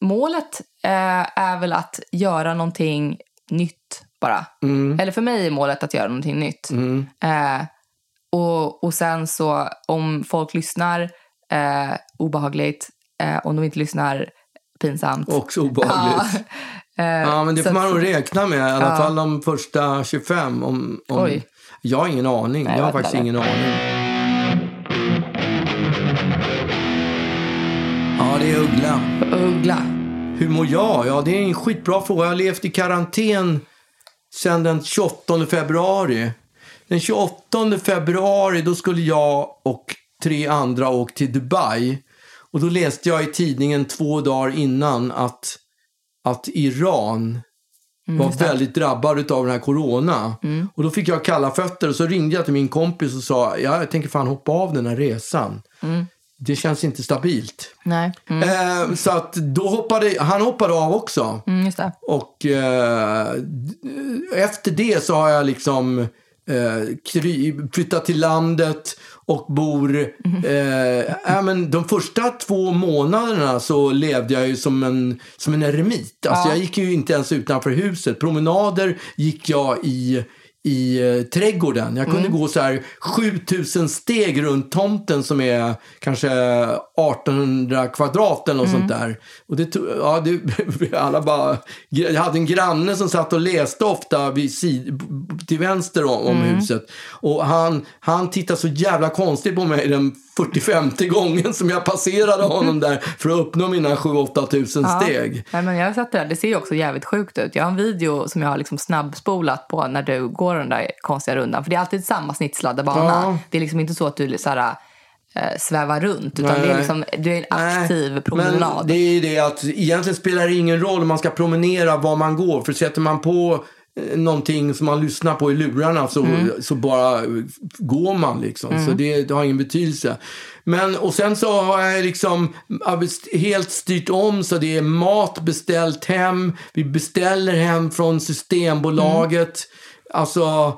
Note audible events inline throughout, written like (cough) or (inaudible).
Målet eh, är väl att göra någonting nytt bara. Mm. Eller för mig är målet att göra någonting nytt. Eh, och, och sen så om folk lyssnar eh, obehagligt, eh, om de inte lyssnar pinsamt. Också obehagligt. Ja, (laughs) eh, Ja, men det får man nog räkna med. I alla Ja. fall de första 25. Om, om... Oj. Jag har ingen aning. Nej, jag har faktiskt ingen aning. Ja, det är Uggla. Uggla. Hur mår jag? Ja, det är en skitbra fråga. Jag har levt i karantän sedan den 28 februari. Den 28 februari då skulle jag och tre andra åka till Dubai. Och då läste jag i tidningen två dagar innan att, att Iran var väldigt drabbad av den här corona. Och då fick jag kalla fötter och så ringde jag till min kompis och sa ja, jag tänker fan hoppa av den här resan. Det känns inte stabilt. Nej, mm, Eh, så att då hoppade, han hoppade av också. mm, just det. Och eh, efter det så har jag liksom eh, kry, flyttat till landet och bor... Ja, men de första två månaderna så levde jag ju som en, som en eremit. Alltså Jag gick ju inte ens utanför huset. Promenader gick jag i i eh, trädgården. Jag kunde gå så här 7000 steg runt tomten som är kanske 1800 kvadrat eller något sånt där. Och det, ja, det, (laughs) alla bara, jag hade en granne som satt och läste ofta vid sid, till vänster om, om huset. Och han, han tittade så jävla konstigt på mig den 45 (laughs) gången som jag passerade honom där för att uppnå mina 7-8 tusen steg. Nej, men jag det där. Det ser ju också jävligt sjukt ut. Jag har en video som jag har liksom snabbspolat på när du går den där konstiga rundan. För det är alltid samma snitslade bana. Ja. Det är liksom inte så att du så här, eh, svävar runt. Utan Nej, det är liksom, du är en aktiv Nej, promenad. Men det är det att egentligen spelar det ingen roll om man ska promenera var man går. För sätter man på eh, någonting som man lyssnar på i lurarna så, så bara går man liksom. Så det, det har ingen betydelse. Men och sen så har jag liksom helt styrt om så det är mat beställt hem. Vi beställer hem från Systembolaget. Alltså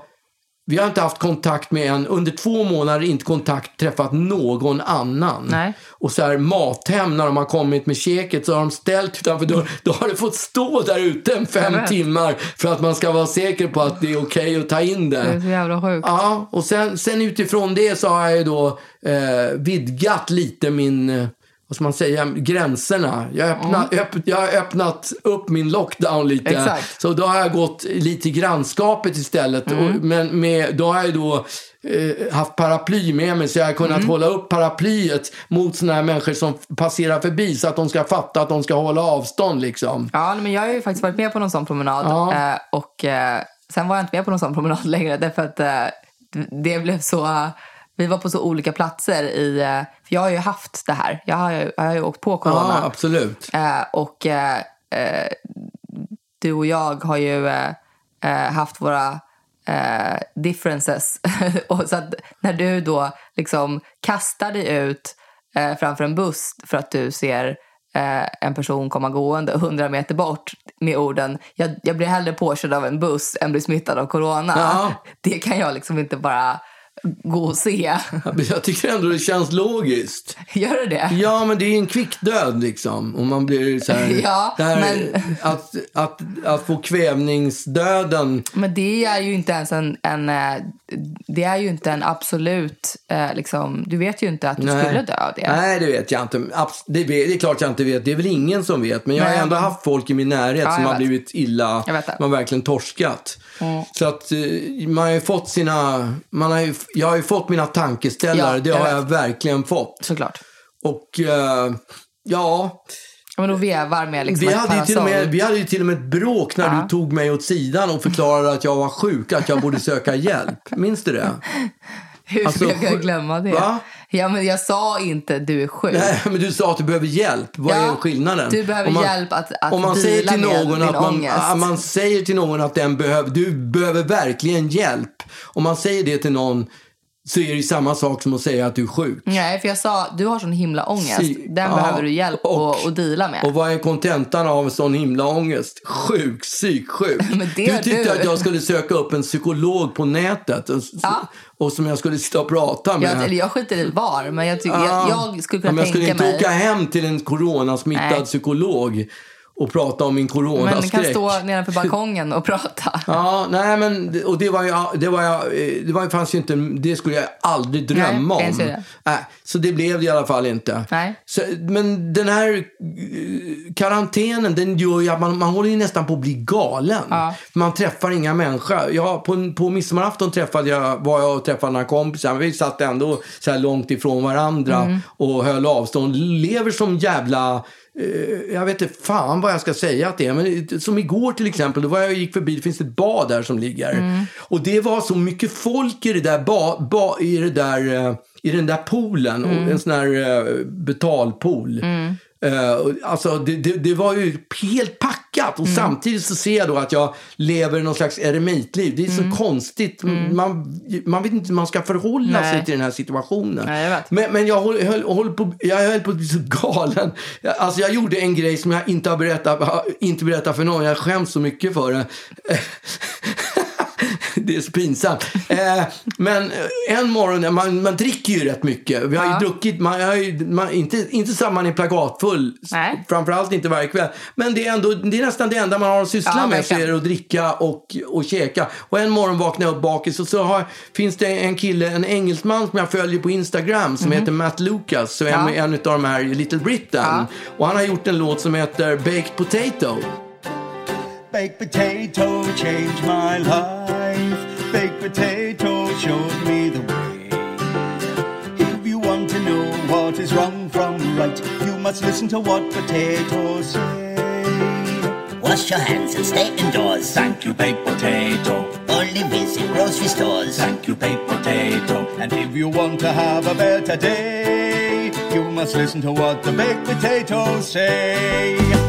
vi har inte haft kontakt med en, under två månader inte kontakt träffat någon annan. Nej. Och så här mathem när de har kommit med käket så har de ställt utanför dörren. (laughs) Då har det fått stå där ute en fem timmar för att man ska vara säker på att det är okej att ta in det. Det är så jävla sjukt. Ja, och sen, sen utifrån det så har jag ju då eh, vidgat lite min, eh, vad ska man säga, gränserna. Jag har, öppnat, öpp, jag har öppnat upp min lockdown lite. Exakt. Så då har jag gått lite grannskapet istället. Och, men med, då har jag då eh, haft paraply med mig så jag har kunnat hålla upp paraplyet mot såna här människor som passerar förbi så att de ska fatta att de ska hålla avstånd liksom. Ja, men jag har ju faktiskt varit med på någon sån promenad. Ja. Eh, och eh, sen var jag inte med på någon sån promenad (laughs) längre. Därför att det blev så... Vi var på så olika platser i... eh, För jag har ju haft det här. Jag har ju, jag har ju åkt på Ja, corona. absolut. Eh, och eh, eh, du och jag har ju eh, eh, haft våra differences. (laughs) och så att när du då liksom kastar dig ut framför en buss för att du ser en person komma gående 100 meter bort med orden jag, jag blir hellre påkörd av en buss än blir smittad av corona. Ja. (laughs) Det kan jag liksom inte bara gå och se. Jag tycker ändå det känns logiskt. Gör det det? Ja, men det är en kvick död liksom. Om man blir så här, (laughs) Ja, här men- att, att, att få kvävningsdöden. Men det är ju inte ens en, en eh, det är ju inte en absolut, eh, liksom, du vet ju inte att du skulle dö av det. Nej, det vet jag inte. Det, det är klart jag inte vet. Det är väl ingen som vet. Men jag har Nej, ändå haft folk i min närhet Ja, som har blivit illa. Man verkligen torskat. Så att eh, man har ju fått sina... Man har ju, jag har ju fått mina tankeställare. Ja, det har jag verkligen fått. Såklart. Och eh, ja, Ja, Men då vevar med liksom vi hade, till och med, vi hade ju till och med ett bråk när Ja. du tog mig åt sidan och förklarade att jag var sjuk, att jag borde söka hjälp. (laughs) Minns du det? Hur Alltså, ska jag glömma det? Va? Ja, men jag sa inte du är sjuk. Nej, men du sa att du behöver hjälp. Vad Ja, är skillnaden? du behöver man- hjälp att- att Om man säger till någon att man, ah, man säger till någon att den behöver, du behöver verkligen hjälp. Om man säger det till någon så är det samma sak som att säga att du är sjuk. Nej, för jag sa du har sån himla ångest. Den ja, behöver du hjälp och- att att deala med. Och vad är kontentan av sån himla ångest? Sjuk, psyksjuk. (laughs) Men det du tyckte du. att jag skulle söka upp en psykolog på nätet och, Ja. och som jag skulle sitta och prata med. jag, eller jag skiter i var, men jag, ty- jag, jag skulle kunna Ja, men jag skulle tänka inte mig... åka hem till en coronasmittad Nej. psykolog och prata om min Men den coronaskräck. kan stå nedanför balkongen och prata. (laughs) Ja, nej men och det var ju, det var jag, det var, fanns ju inte, det skulle jag aldrig drömma Nej, om. det. Nej, så det blev det i alla fall inte. Nej. Så, men den här eh, karantänen, den gör ju att man, man håller ju nästan på att bli galen. Ja. Man träffar inga människor. Jag, på, på midsommarafton träffade jag, var jag och träffade några kompisar. Men vi satt ändå så här långt ifrån varandra Mm. och höll avstånd. Lever som jävla jag vet inte fan vad jag ska säga att det är. Men som igår till exempel, då var jag gick förbi, det finns ett bad där som ligger. Mm. Och det var så mycket folk i det där, ba, ba, i det där, eh, i den där poolen. Mm. Och en sån här eh, betalpool. Eh, och alltså det, det, det var ju helt packat Mm. och samtidigt så ser jag då att jag lever någon slags eremitliv. Det är så Mm. konstigt. Man, man vet inte hur man ska förhålla Nej. sig till den här situationen. Nej, jag. Men, men jag, höll, höll, höll på, jag höll på att bli så galen. Alltså jag gjorde en grej som jag inte har berättat, inte berättat för någon. Jag skäms så mycket för det. (laughs) Det är så pinsamt. Eh, men en morgon, man, man dricker ju rätt mycket. Vi har Ja. druckit, man, har ju, man, inte, inte så att man är plakatfull, Nej. framförallt inte varje kväll. Men det är, ändå, det är nästan det enda man har att syssla Ja, med, så är det att dricka och, och käka. Och en morgon vaknade jag upp bakis och så har, finns det en kille, en engelsman som jag följer på Instagram som heter Matt Lucas, så är. Ja. en av de här Little Britain. Och han har gjort en låt som heter Baked Potato. Baked potato changed my life. Baked potato showed me the way. If you want to know what is wrong from right, you must listen to what potatoes say. Wash your hands and stay indoors. Thank you, baked potato. Only visit grocery stores. Thank you, baked potato. And if you want to have a better day, you must listen to what the baked potatoes say.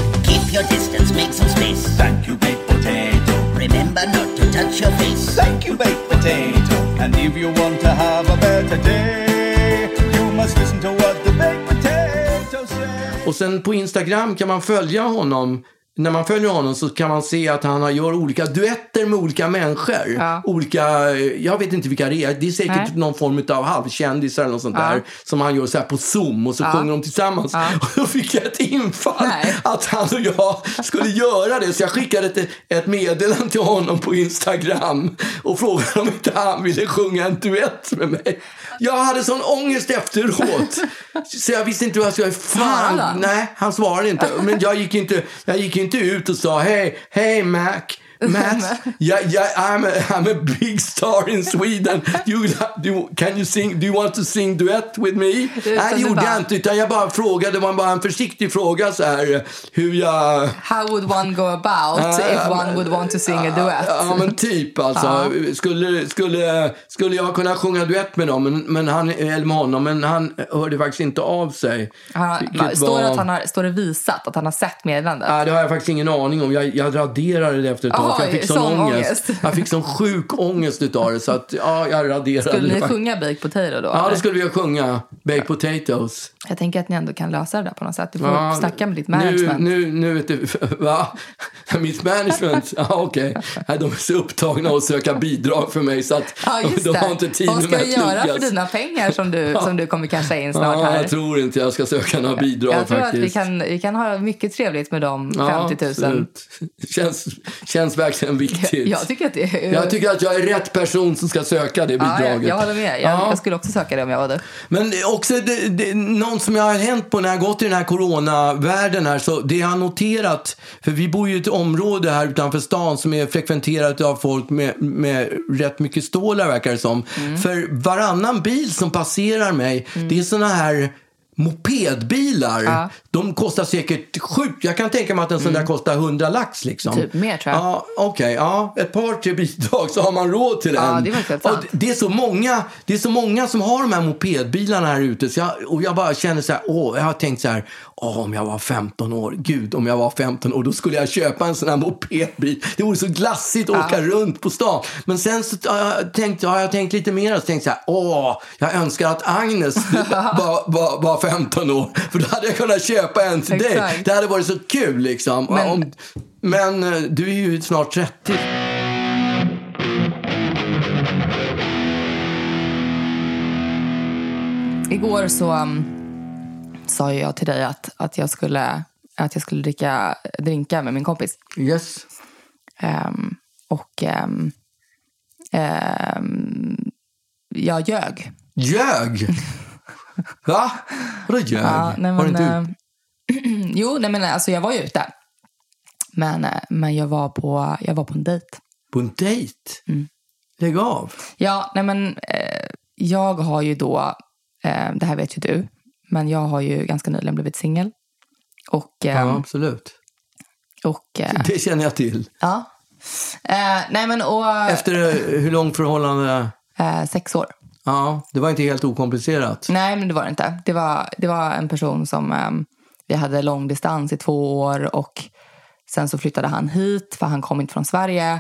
Keep your distance, make some space. Thank you, baked potato. Remember not to touch your face. Thank you, baked potato. And if you want to have a better day, you must listen to what the baked potato say. Och sen på Instagram kan man följa honom. När man följer honom så kan man se att han har- gör olika duetter med olika människor. Ja. Olika, eh, jag vet inte vilka det är. Det är säkert Nej. någon form av halvkändisar eller något sånt Ja. där. Som han gör så här på Zoom och så sjunger de tillsammans. Ja. (laughs) Och då fick jag ett infall Nej. att han och jag skulle göra det. Så jag skickade ett, ett meddelande till honom på Instagram och frågade om inte han ville sjunga en duett med mig. Jag hade sån ångest efteråt. (laughs) Så jag visste inte vad jag skulle... Fan! Nej, han svarade inte. Men jag gick inte, jag gick inte ut och sa hej, hej Mac. Matt, jag, jag, I'm, a, I'm a big star in Sweden. You, do, can you sing, do you want to sing duet with me? Det gjorde jag inte. Utan jag bara frågade, det var bara en försiktig fråga så här, hur jag... How would one go about if one would want to sing a duet? Ja, men typ alltså. Skulle, skulle, skulle jag kunna sjunga duett med dem, men, men han, eller med honom, men han hörde faktiskt inte av sig. Han, står, var- att han har, står det visat att han har sett meddelandet? Nej, det har jag faktiskt ingen aning om. Jag, jag raderade det efter ett tag. För jag Oj, fick sån sån ångest. ångest. Jag fick sån sjuk ångest utav det. Så att, ja, jag raderade Skulle det ni sjunga Baked Potato då? Ja, eller? då skulle vi sjunga Baked potatoes. Jag tänker att ni ändå kan lösa det där på något sätt. Du får Ja, snacka med ditt nu, management. nu, nu vet du, (laughs) va? Mitt management? Ja, okej. Nej, De är så upptagna att söka bidrag för mig så att (laughs) Ja, de det. har inte tid Vad med ska att du göra för dina pengar som du, som du kommer casha in snart Ja, här? jag tror inte jag ska söka några bidrag Jag tror att faktiskt. vi kan, vi kan ha mycket trevligt med de 50 000. absolut. Känns, känns verkligen viktigt. Jag tycker att det är... Jag tycker att jag är rätt person som ska söka det ja, bidraget. jag, jag håller med. Jag, Ja. jag skulle också söka det om jag var du. Men också det, det, något som jag har hänt på när jag gått i den här coronavärlden här, så det jag har noterat, för vi bor ju i ett område här utanför stan som är frekventerat av folk med, med rätt mycket stålar verkar det som. Mm. För varannan bil som passerar mig, det är såna här mopedbilar. Ja. De kostar säkert sjukt. Jag kan tänka mig att en sån där kostar 100 lax liksom. Mm. Typ mer, tror jag. Ja, okej. ja. Ett par, tre bidrag så har man råd till Ja, en. det är sant. det är så många, det är så många som har de här mopedbilarna här ute. Så jag, och jag bara känner så här, åh, jag har tänkt så här, åh, om jag var 15 år, gud om jag var 15 år, då skulle jag köpa en sån här mopedbil. Det vore så glassigt att åka runt på stan. Men sen så jag tänkt, har jag tänkt lite mer och så tänkt så här, åh, jag önskar att Agnes (laughs) var, var, var 15 år. För då hade jag kunnat köpa en till dig. Det hade varit så kul liksom. Men- Om, men eh, du är ju snart 30. Igår så um, sa jag till dig att, att, jag skulle, att jag skulle dricka drinkar med min kompis. Yes. Ehm, och ehm, ehm, jag ljög. Ljög? (laughs) Va? Vadå ljög? Ja, nej, Var det men, inte eh, (clears throat) jo, nej, men alltså jag var ju ute. Men, eh, men jag, var på, jag var på en dejt. På en dejt? Mm. Lägg av. Ja, nej men eh, jag har ju då, eh, det här vet ju du, men jag har ju ganska nyligen blivit singel. Och, Ja, absolut. och eh, Det känner jag till. ja. Eh, nej men och Efter eh, hur långt förhållande? sex år. Ja, det var inte helt okomplicerat. Nej, men det var det inte. Det var, det var en person som ehm, vi hade långdistans i två år och sen så flyttade han hit för han kom inte från Sverige.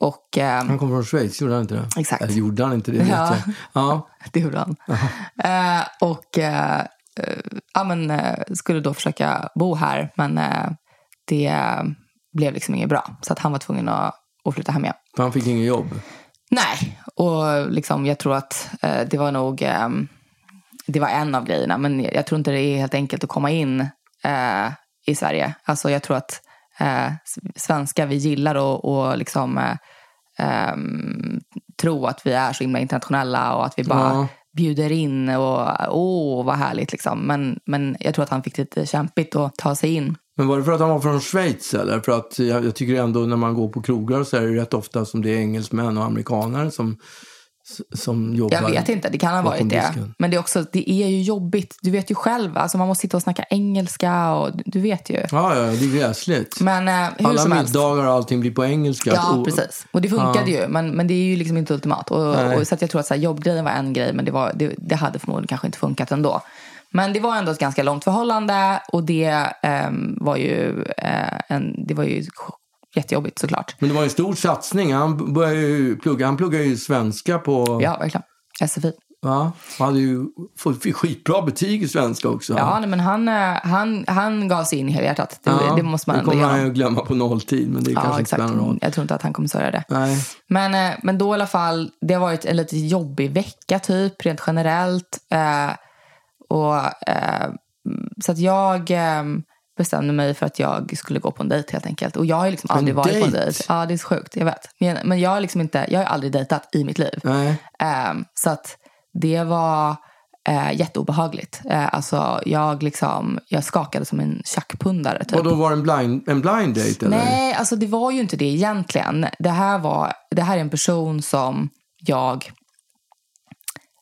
Och ehm, Han kom från Schweiz, gjorde han inte det? Exakt. Eller gjorde han inte det? Ja. Ja. (laughs) det gjorde han. Eh, och eh, ja, men, eh, skulle då försöka bo här, men eh, det blev liksom inget bra. Så att han var tvungen att, att flytta hem igen. För han fick ingen jobb. Nej, och liksom, jag tror att eh, det var nog ehm, det var en av grejerna. Men jag tror inte det är helt enkelt att komma in eh, i Sverige. Alltså jag tror att eh, svenskar, vi gillar att och liksom, eh, ehm, tro att vi är så himla internationella och att vi bara Ja bjuder in och åh vad härligt liksom. Men, men jag tror att han fick det lite kämpigt att ta sig in. Men var det för att han var från Schweiz eller? För att jag, jag tycker ändå när man går på krogar så är det rätt ofta som det är engelsmän och amerikaner som, som jobbar. Jag vet inte, det kan ha varit det. disken. Men det är också, det är ju jobbigt. Du vet ju själv, alltså man måste sitta och snacka engelska och du- vet ju. Ja, ja, det är gräsligt. Men eh, hur Alla som middagar och allting blir på engelska. Ja, Och- precis. Och det funkade ju, men, men det är ju liksom inte ultimat. Och, och, så jag tror att så här, jobbgrejen var en grej, men det, var, det, det hade förmodligen kanske inte funkat ändå. Men det var ändå ett ganska långt förhållande och det ehm, var ju, eh, en, det var ju jättejobbigt såklart. Men det var en stor satsning. Han, började ju plugga, han pluggade ju svenska på... Ja, verkligen. SFI. Va? Han hade ju fått skitbra betyg i svenska också. Ja, nej, men han, eh, han, han gav sig in i helhjärtat. Det, Ja, det måste man det ändå kommer han ju glömma på nolltid, men det kanske Ja, inte exakt. spelar någon roll. Jag tror inte att han kommer säga det. Nej. Men, eh, men då i alla fall, det har varit en lite jobbig vecka typ, rent generellt. Eh, och, eh, så att jag eh, bestämde mig för att jag skulle gå på en dejt helt enkelt. Och jag har liksom aldrig varit på en dejt? Ja, det är så sjukt, jag vet. Men, men jag har liksom inte, jag har aldrig dejtat i mitt liv. Eh, så att det var eh, jätteobehagligt. Eh, alltså jag liksom, jag skakade som en tjackpundare typ. Och då var det en blind, en blind date eller? Nej, alltså det var ju inte det egentligen. Det här, var, det här är en person som jag...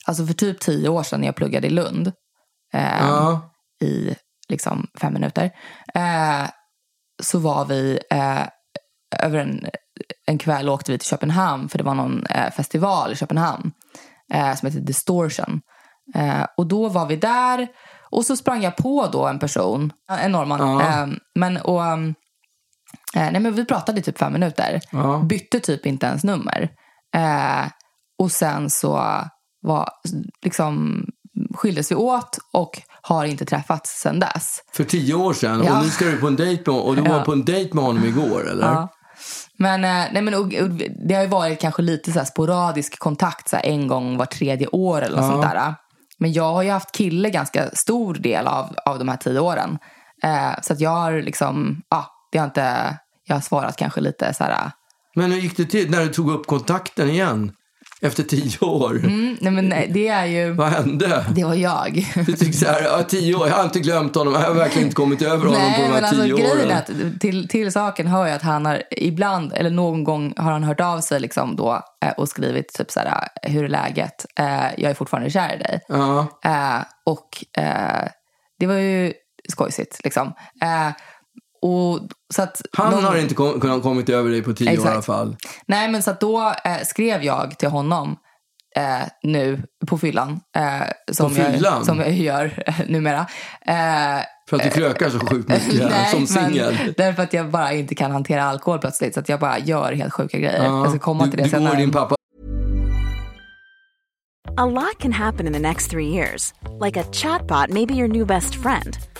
Alltså för typ tio år sedan när jag pluggade i Lund eh, Ja. i liksom fem minuter eh, så var vi eh, över en, en kväll åkte vi till Köpenhamn för det var någon eh, festival i Köpenhamn eh, som heter Distortion. Eh, och då var vi där och så sprang jag på då en person, en norrman. Ja. Eh, men, och, eh, nej, men vi pratade i typ fem minuter. Ja. Bytte typ inte ens nummer. Eh, och sen så var, liksom, skildes vi åt och har inte träffats sedan dess. För tio år sedan. Ja. Och nu ska du på en dejt med Och du Ja. var på en dejt med honom igår, eller? Ja. Men, eh, nej, men och, och, det har ju varit kanske lite så här sporadisk kontakt så en gång var tredje år eller något sånt där. Men jag har ju haft kille ganska stor del av, av de här tio åren. Eh, så att jag har liksom, ja, det har inte, jag har svarat kanske lite så här, Men hur gick det till när du tog upp kontakten igen? Efter tio år? mm, nej men nej, det är ju, Vad hände? det var jag. Du tycker så här, ja, tio år, jag har inte glömt honom, jag har verkligen inte kommit över honom på Nej, de här men alltså tio grejen åren. är att till, till saken hör jag att han har ibland, eller någon gång har han hört av sig liksom då eh, och skrivit typ så här, hur är läget? Eh, jag är fortfarande kär i dig. Ja. Eh, och det var ju skojsigt liksom. Eh, och, så att Han någon- har inte kom, kunnat kommit över dig på tio år i Exakt. alla fall. Nej, men så att då eh, skrev jag till honom eh, nu på fyllan. Eh, som, fyllan? Jag, som jag gör eh, numera. Eh, För att du krökar så sjukt mycket (laughs) Nej, som singel. Därför att jag bara inte kan hantera alkohol plötsligt. Så att jag bara gör helt sjuka grejer. Ja. Jag ska komma du, till det du senare. din pappa A lot can happen in the next three years. Like a chatbot may be your new best friend.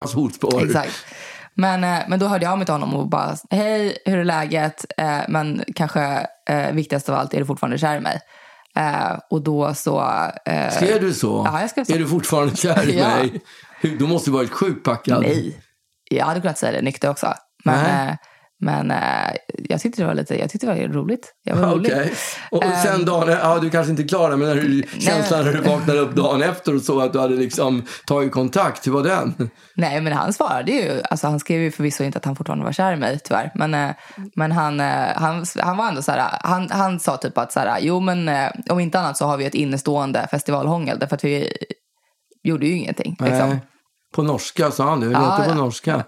hans fotspår. Exakt. Men, eh, men då hörde jag av mig till honom och bara, hej, hur är läget? Eh, men kanske eh, viktigast av allt, är du fortfarande kär i mig? Eh, och då så... Eh, Skrev du så? Ja, jag skrev så. Är du fortfarande kär i (laughs) mig? Du måste ju varit sjukt packad. Nej. Jag hade kunnat säga det nykter också. Men, eh, men eh, jag tyckte det var lite, jag tyckte det var roligt. Jag var (laughs) rolig. Och och sen Ehm. dagen, ja du kanske inte är klar där, men när du, känslan när du vaknade upp dagen efter och såg att du hade liksom tagit kontakt, hur var den? Nej, men han svarade ju. Alltså, han skrev ju förvisso inte att han fortfarande var kär i mig, tyvärr. Men, eh, men han, eh, han, han var ändå så här, han, han sa typ att så här, jo men om inte annat så har vi ett innestående festivalhångel. Därför att vi gjorde ju ingenting. Liksom. På norska sa han det, hur Ja, låter det på norska?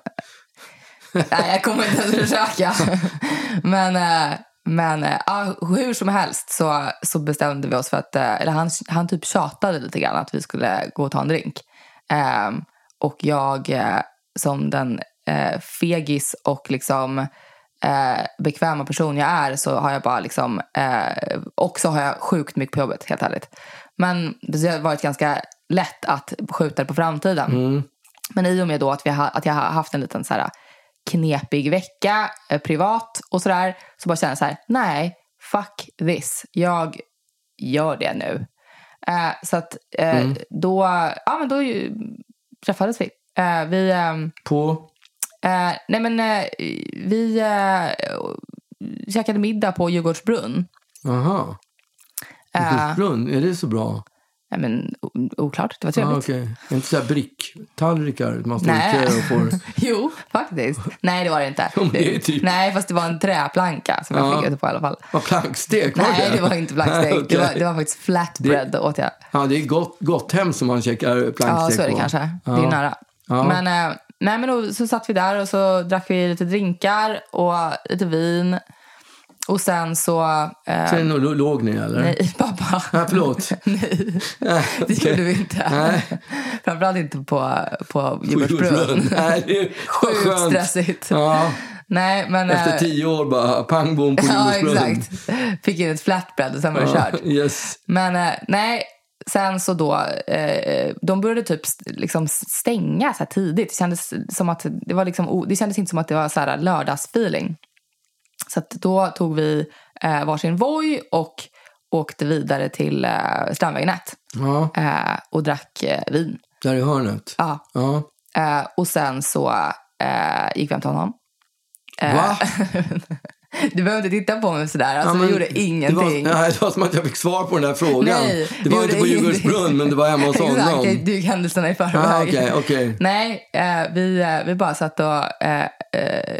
Nej, jag kommer inte ens försöka. men eh, men eh, ja, hur som helst så, så bestämde vi oss för att, eh, eller han, han typ tjatade lite grann att vi skulle gå och ta en drink. Ehm, och jag som den fegis och liksom bekväma person jag är så har jag bara liksom, eh, och så har jag sjukt mycket på jobbet helt ärligt. Men det har varit ganska lätt att skjuta det på framtiden. Men i och med då att, vi ha, att jag har haft en liten så här knepig vecka eh, privat och sådär så bara känner jag så här, nej, fuck this. Jag gör det nu. Eh, så att eh, då, ja men då ju, träffades vi. Eh, vi, ehm, På? eh, nej men eh, vi eh, käkade middag på Djurgårdsbrunn. Aha. Djurgårdsbrunn, är det så bra? Nej men oklart, det var trevligt. okej. Inte så här bricktallrikar man står Nej. och får... (laughs) jo, faktiskt. Nej, det var det inte. Det typ- Nej, fast det var en träplanka som jag Ja. fick ute på i alla fall. Vad plankstek var Nej, det? det var inte blanksteg. (laughs) Okej. det, var, det var faktiskt flatbread Det- åt jag. Ja, det är gott, gott hem som man käkar plankstek Ja, så är det på. kanske. Det är nära. Men, eh, nej, men då, så satt vi där och så drack vi lite drinkar och lite vin. Och sen så... Eh, Sen lo- låg ni eller? nej, (laughs) pappa. Ja, förlåt. (laughs) nej, det okej. gjorde vi inte. Nej. (laughs) Framförallt inte på, på Djurgårdsbrunn. Sjukt skönt. stressigt. Ja, Nej, men... efter eh, tio år bara pang bom på Ja, exakt. Fick in ett flatbread och sen var det Ja, kört. yes. Men eh, nej, sen så då, eh, de började typ liksom stänga så här tidigt. Det kändes, som att det, var liksom, det kändes inte som att det var så här lördagsfeeling. Så då tog vi eh, varsin Voi och åkte vidare till eh, Strandvägen 1 Ja, eh, och drack eh, vin. där i hörnet. Ja. Ja. Eh, och sen så eh, gick vi hem till honom. Eh, Va? (laughs) Du behöver inte titta på mig sådär. Alltså, Ja, vi gjorde ingenting. Det var, (laughs) nej, det var som att jag fick svar på den där frågan. Nej, det var inte på. Djurgårdsbrunn, men det var hemma hos (laughs) Exakt, honom. jag gick händelserna i förväg. Ah, okej, okej. Nej, eh, vi, vi bara satt och eh,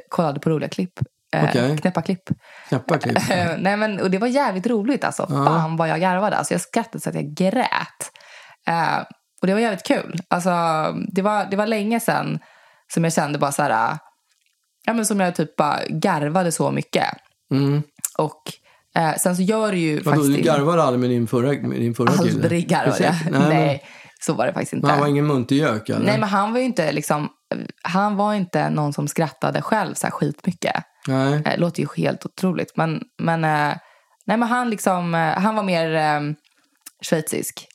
kollade på roliga klipp. Eh, Okej. Knäppa klipp. Knäppa klipp. (laughs) Eh, Nej, men, och det var jävligt roligt. Alltså. Fan vad jag garvade. Alltså, jag skrattade så att jag grät. Eh, och det var jävligt kul. Alltså, det, var, det var länge sedan som jag kände bara så här... Ja, men som jag typ bara garvade så mycket. Och eh, sen så gör det ju Mm. Vadå, faktiskt... du garvade aldrig med din förra, med din förra kille? Aldrig garvade jag. Nej, Nej, men- så var det faktiskt inte. Men han var ingen muntergök? Nej, men han var ju inte liksom... Han var inte någon som skrattade själv så här skitmycket. Nej. Eh, Det låter ju helt otroligt. Men, men, eh, nej, men han, liksom, eh, han var mer eh, schweizisk.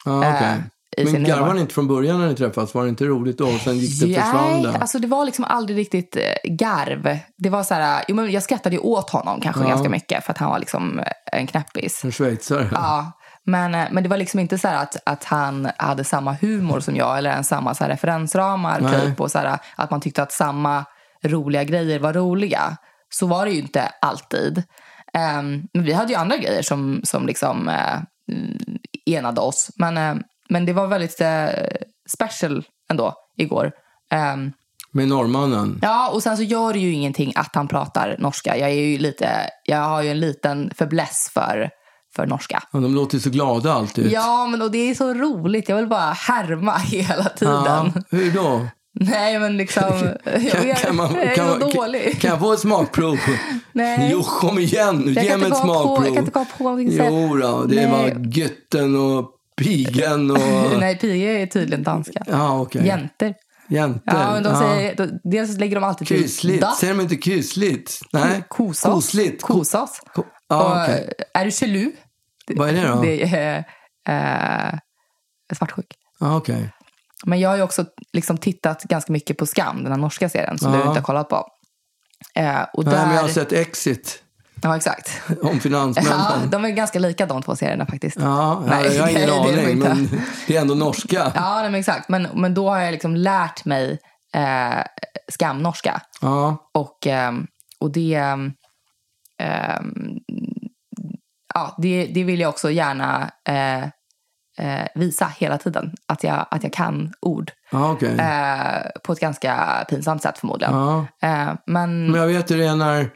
I sin Men garvade ni inte från början när ni träffades? Var det inte roligt då? Och sen gick det, försvann Nej, det? alltså det var liksom aldrig riktigt eh, garv. Det var så här, jo, men jag skrattade ju åt honom kanske Ja. ganska mycket för att han var liksom en knäppis. En schweizare? Ja, men, men det var liksom inte så att, att han hade samma humor som jag eller ens samma så referensramar. Nej. Typ, och så här, att man tyckte att samma roliga grejer var roliga. Så var det ju inte alltid. Ehm, men vi hade ju andra grejer som, som liksom mm, enade oss. Men, eh, men det var väldigt eh, special ändå igår. Ehm, Med norrmannen? Ja, och sen så gör det ju ingenting att han pratar norska. Jag, är ju lite, jag har ju en liten fäbless för, för norska. Ja, de låter ju så glada alltid. Ja, men och det är så roligt. Jag vill bara härma (laughs) hela tiden. Ja, hur då? Nej, men liksom... (laughs) jag, jag, Kan, man, jag är kan, så man- dålig. kan jag få ett smakprov? (laughs) Nej. Jo, kom igen nu. Ge kan mig ett komma på- smakprov. jag kan inte komma på så här. Jo då, det Nej. var Gytten och Pigen och... (laughs) Nej, pige är tydligen danska. Ja, okej. Jäntor. Jäntor. Ja, men de ja. säger, då, dels lägger de alltid till Kusligt. da. Säger de inte kusligt? Nej. Kosas. Kosligt. Ko- Kosas. Ko- Ja, och, okej. Är du gelu? Vad är det då? Det är eh, svartsjuk. Ja, okej. Men jag har ju också liksom tittat ganska mycket på Skam, den här norska serien som Ja. du inte har kollat på. Eh, och Nej, där... men jag har sett Exit Ja, exakt. (laughs) om Ja, finansmännen. de är ganska lika de två serierna faktiskt. Ja, Nej, jag har ingen (laughs) det de aning, inte. men det är ändå norska. Ja, nej, men exakt. Men, men då har jag liksom lärt mig eh, skamnorska. Ja. Och, ehm, och det, ehm, ja, det, det vill jag också gärna eh, eh, visa hela tiden. Att jag, att jag kan ord. Ja, okej. Eh, på ett ganska pinsamt sätt förmodligen. Ja. Eh, men Men jag vet hur det är när,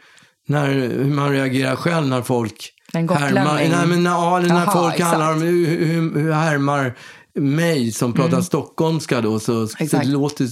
när, hur man reagerar själv när folk En härmar. Nej, men när, ja, när Jaha, folk exakt. handlar om hur, hur, hur härmar mig som pratar stockholmska då. Så, så Mm. Det, låter,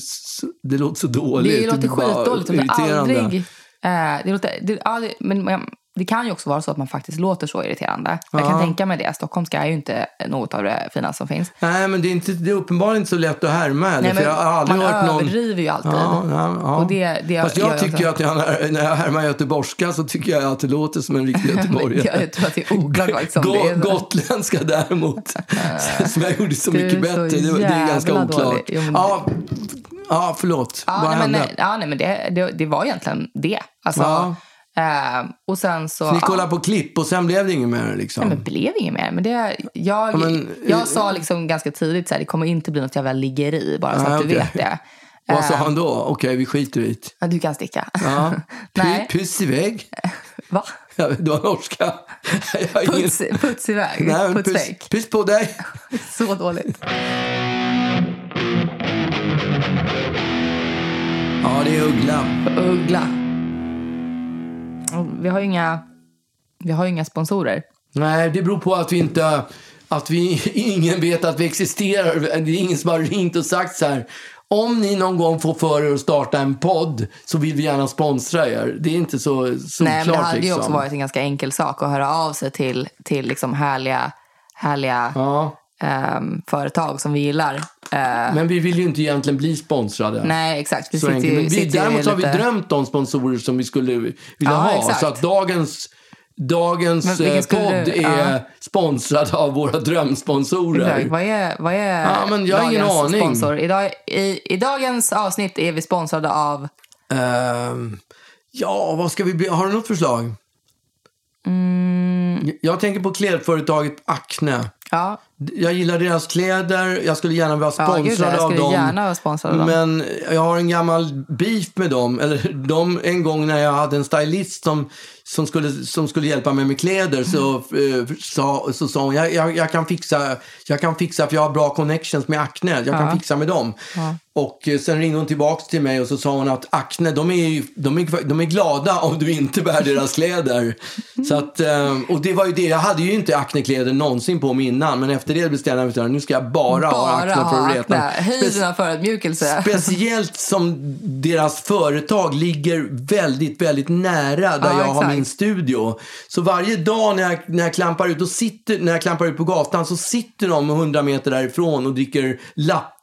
det låter så dåligt. det låter skitdåligt. Det är irriterande. aldrig... Eh, det låter, det, ja, det, men det kan ju också vara så att man faktiskt låter så irriterande. Jag kan Ja. tänka mig det. Stockholmska är ju inte något av det finaste som finns. Nej, men det är, inte, det är uppenbarligen inte så lätt att härma heller. Nej, för men jag har aldrig man hört någon... överdriver ju alltid. Ja, ja, ja. Och det, det Fast jag tycker också. att jag, när, jag härmar göteborgska så tycker jag att det låter som en riktig Men (laughs) göteborgare. jag tror att det är oklart liksom. Go- Gotländska däremot, (laughs) som jag gjorde så mycket så bättre, det, det är ganska oklart. Jo, men- Ja, ja, förlåt. Ja, Vad nej, men, hände? ja, nej, men det, det, det var egentligen det. Alltså, Ja. Eh, och sen så... Så ni ja. kollade på klipp och sen blev det inget mer liksom? Nej, men blev inget mer. Men det, jag, Ja, men- jag sa liksom ganska tidigt här, det kommer inte bli något jävla liggeri, bara så Ah, att du okej. vet det. (laughs) Vad sa Eh, han då? Okej, vi skiter i det. Du kan sticka. Ja. (laughs) Nej. Pu- Puss iväg. (laughs) Va? Ja, Du har norska. Ingen- Puts, puts iväg. Nej, puts puss, puss på dig. Så dåligt. Ja, det är Uggla. Uggla. Vi har ju inga, vi har ju inga sponsorer. Nej, det beror på att vi inte... Att vi, (laughs) ingen vet att vi existerar. Det är ingen som har ringt och sagt så här. Om ni någon gång får för er att starta en podd så vill vi gärna sponsra er. Det är inte så solklart. Nej, men det hade ju liksom. också varit en ganska enkel sak att höra av sig till, till liksom härliga, härliga Ja, ehm, företag som vi gillar. Eh, men vi vill ju inte egentligen bli sponsrade. nej, exakt. Vi sitter ju, Men vi, sitter däremot har vi drömt om sponsorer som vi skulle vilja Ja, ha. exakt. Så att dagens, dagens eh, podd du- är ja. sponsrad av våra drömsponsorer. Exakt. Vad är, vad är Ja, men jag har ingen dagens aning. sponsor? Idag, i, I dagens avsnitt är vi sponsrade av... Ehm, ja, vad ska vi bli? Har du något förslag? Mm. Jag tänker på klädföretaget Acne. Ja, Jag gillar deras kläder. Jag skulle gärna vara Ja, sponsrad jag av skulle dem. gärna vara sponsrad av. Men jag har en gammal beef med dem. Eller de, en gång när jag hade en stylist som, som, skulle, som skulle hjälpa mig med kläder så, Mm. eh, sa, så sa hon jag, jag, jag, kan fixa, jag kan fixa för jag har bra connections med Acne. Jag kan fixa med dem. Och eh, sen ringde hon tillbaka till mig och så sa hon att Acne, de är, ju- de är, de är glada om du inte bär deras kläder. Så att, eh, och det var ju det, jag hade ju inte Acne-kläder någonsin på mig innan. Men efter det bestämde jag mig för nu ska jag bara, ha bara Acne för ha att reta. akne. Höjden av förödmjukelse. Speciellt som deras företag ligger väldigt, väldigt nära där Ja, jag har exakt. min studio. Så varje dag när jag, när jag klampar ut och sitter, när jag klampar ut på gatan så sitter de 100 meter därifrån och dricker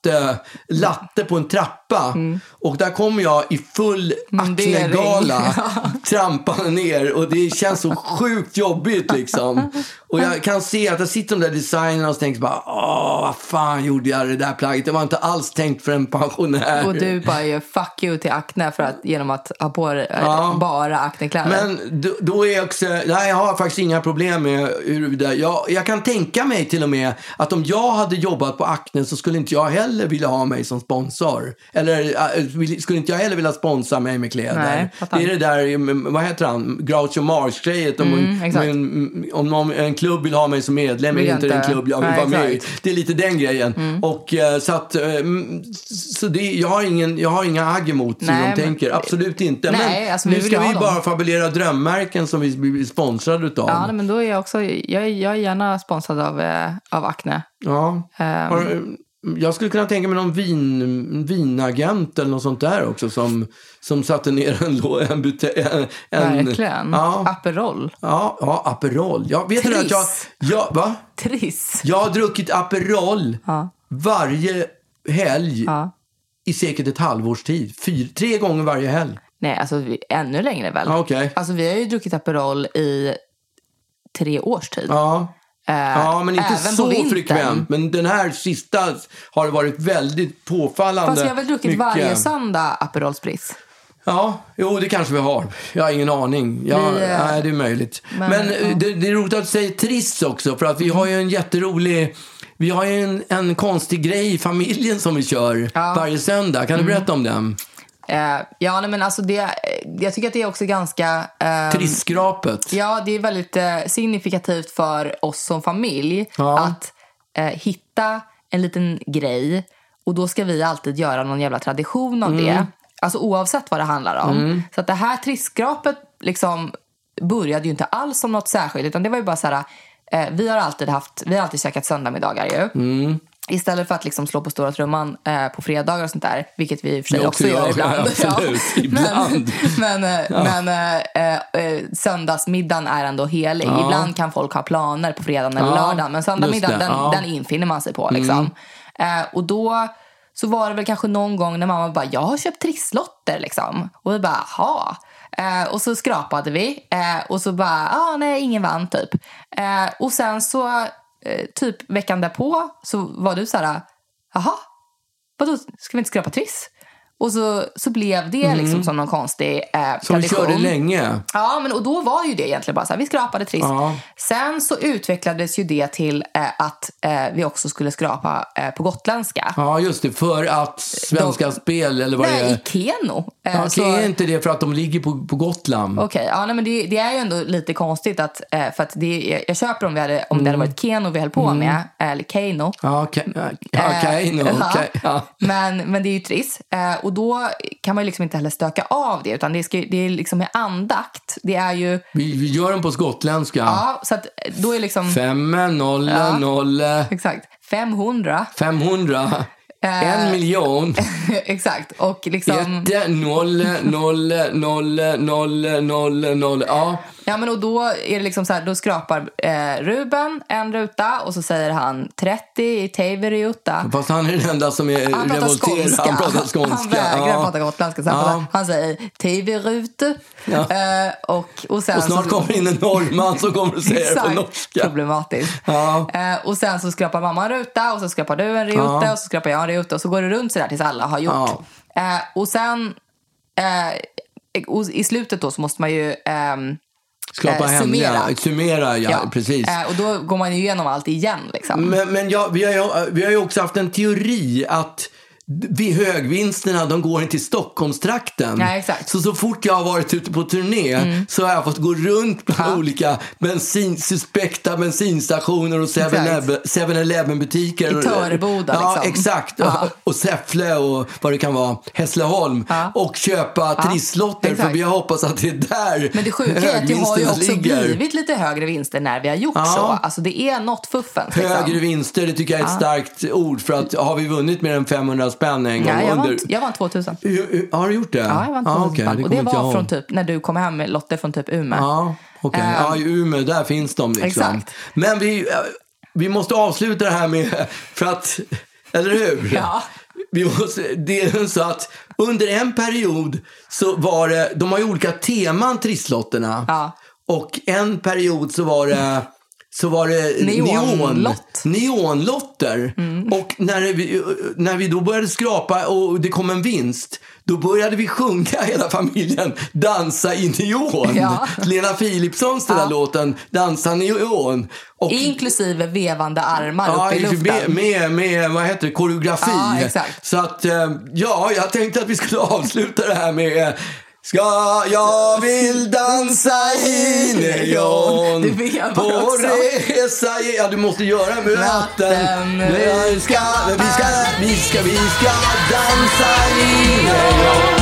latte, latte på en trappa. Och där kommer jag i full Mundering. (laughs) Trampande ner och det känns så sjukt jobbigt liksom. Och jag kan se att jag sitter de där designerna och tänker bara, åh, vad fan gjorde jag det där plagget? Det var inte alls tänkt för en pensionär. Och du bara gör fuck you till akne för att, genom att ha på dig eh, Ja. bara aknekläder. Men då, då är jag också, nej jag har faktiskt inga problem med huruvida, jag, jag kan tänka mig till och med att om jag hade jobbat på Acne så skulle inte jag heller vilja ha mig som sponsor. Eller äh, skulle inte jag heller vilja sponsra mig med kläder. Nej, det är det där, mm, vad heter han, Groucho Marx-grejet. Om, Mm, om, om någon, en klubb vill ha mig som medlem är inte den klubb jag vill Nej, vara med i. Mm. Det är lite den grejen. Och eh, så att, eh, mm, så det, jag har ingen, jag har inga agg emot hur de men- tänker. Absolut inte. Nej, men alltså, vi nu ska vi ha bara fabulera drömmärken som vi blir sponsrade utav. Ja, men då är jag också, jag, jag är gärna sponsrad av, eh, av Acne. Ja. Ehm. Har, jag skulle kunna tänka mig någon vin, vinagent eller något sånt där också som, som satte ner en, lå- en, bute- en, en Verkligen. Ja, Aperol. ja, ja, Aperol. Ja, vet du att jag, Triss. jag, va? Triss. jag har druckit Aperol Ja. varje helg Ja. i säkert ett halvårs tid. Fyr, tre gånger varje helg. Nej, alltså vi, ännu längre väl. Ja, okej. Alltså vi har ju druckit Aperol i tre års tid. Ja. Eh, Ja, men inte så frekvent. Men den här sista har varit väldigt påfallande. Fast vi har väl druckit mycket. varje söndag Aperol Spritz. Ja, jo det kanske vi har. Jag har ingen aning. Ja, Vi, eh, nej, det är möjligt. Men, men, eh, ja. Det, det är roligt att du säger Triss också. För att vi har ju en jätterolig... Vi har ju en, en konstig grej i familjen som vi kör Ja. varje söndag. Kan du Mm. berätta om den? Eh, ja, nej, men alltså det, jag tycker att det är också ganska... ehm, Trisskrapet. Ja, det är väldigt eh, signifikativt för oss som familj Ja. att eh, hitta en liten grej och då ska vi alltid göra någon jävla tradition av Mm. det. Alltså oavsett vad det handlar om. Så att det här trissskrapet liksom började ju inte alls som något särskilt utan det var ju bara så här, eh, vi har alltid haft, vi har alltid käkat söndagmiddagar ju. Mm. Istället för att liksom slå på stora trumman eh, på fredagar och sånt där, vilket vi i och för sig också, gör ibland. absolut, (laughs) ibland. Men, men, eh, men eh, eh, söndagsmiddagen är ändå helig. Ibland kan folk ha planer på fredagen eller Ja, lördagen, men söndagsmiddagen den, ja. den infinner man sig på. Liksom. Eh, och då så var det väl kanske någon gång när mamma bara, jag har köpt trisslotter liksom. Och vi bara, jaha. Eh, och så skrapade vi och och så bara, ah, nej ingen vann typ. Eh, och sen så eh, typ veckan därpå så var du så här, jaha, vadå, ska vi inte skrapa triss? Och så, så blev det liksom som någon konstig eh, Som tradition. körde länge. Ja, men och då var ju det egentligen bara så här, vi skrapade triss. Ja. Sen så utvecklades ju det till eh, att eh, vi också skulle skrapa eh, på gotländska. Ja, just det. För att Svenska De- Spel, eller vad det Nej, är. i Keno. Eh, Ja, så- Är inte det för att de ligger på, på Gotland? Okej, ja, nej, men det, det är ju ändå lite konstigt att, eh, för att det, jag, jag köper om, vi hade, om det hade varit Keno vi höll på med, eller Keno. Ja, okej. Ja, Eh, okej, (laughs) no, ja. Men, men det är ju triss. Eh, och då kan man liksom inte heller stöka av det. Utan det, ska, det är liksom med andakt. Det är ju... Vi, vi gör dem på skotländska. Ja, så att då är liksom... Fem, noll, Ja. noll, Exakt. 500. 500, Eh. en miljon, (laughs) exakt. Och liksom... ett, noll, noll, noll, noll, noll, noll. Ja, Ja, men och då är det liksom så här, då skrapar eh, Ruben en ruta och så säger han 30 i Teiverjutta. fast han är den enda som är Han revolterad. Han pratar skånska. Han vägrar ja. prata gotländska. Så han, Ja. pratar, han säger Teiverute. Ja. Eh, och, och, sen Och snart så, kommer in en norrman som kommer att säga det på norska. Problematiskt. Ja. Eh, och sen så skrapar mamma en ruta och så skrapar du en ruta och så skrapar jag en ruta och så går det runt sådär tills alla har gjort. Eh, och sen eh, i slutet då så måste man ju ehm, Skapa eh, hemliga, summera. summera, ja, precis. Eh, och då går man ju igenom allt igen. Liksom. Men, men ja, vi, har ju, vi har ju också haft en teori att vi högvinsterna de går inte till Stockholmstrakten. Exakt. Så så fort jag har varit ute på turné så har jag fått gå runt bland Ja. olika bensin, suspekta bensinstationer och 7-Eleven- 7-Eleven butiker. I Töreboda, Ja, liksom. exakt. Ja. Och, Säffle och vad det kan vara, Hässleholm. Ja. Och köpa Ja, trisslotter för vi hoppas att det är där Men det sjuka är att det har ju också ligger. blivit lite högre vinster när vi har gjort Ja. så. Alltså det är något fuffens. Liksom. Högre vinster, det tycker jag är ett starkt ord. För att har vi vunnit mer än 500 spänn en gång Ja, jag, vann, jag vann 2000. Hur- hur- Har du gjort det? Ja, jag vann 2000 ah, spänn. det Och det var från typ när du kom hem med lotter från typ Umeå. Ja, okej. Ehm. Ja, i Umeå, där finns de liksom. Exakt. Men vi, eh, vi måste avsluta det här med, för att, eller hur? (laughs) Ja. Vi måste, det är så att under en period så var det, de har ju olika teman trisslotterna. Ja. Och en period så var det så var det Neonlott. neon, neonlotter. Mm. Och när vi, när vi då började skrapa och det kom en vinst, då började vi sjunga (laughs) hela familjen Dansa i neon. Ja. Lena Philipssons den där Ja. låten Dansa neon. Och, Inklusive vevande armar Ja, upp i luften. med, med, vad heter det, koreografi. Ja. Så att, eh, ja, jag tänkte att vi skulle (laughs) avsluta det här med eh, Ska jag vill dansa i neon (laughs) På resa i... Ja, du måste göra med Ratten. Vi ska, vi ska, vi ska, vi ska dansa i neon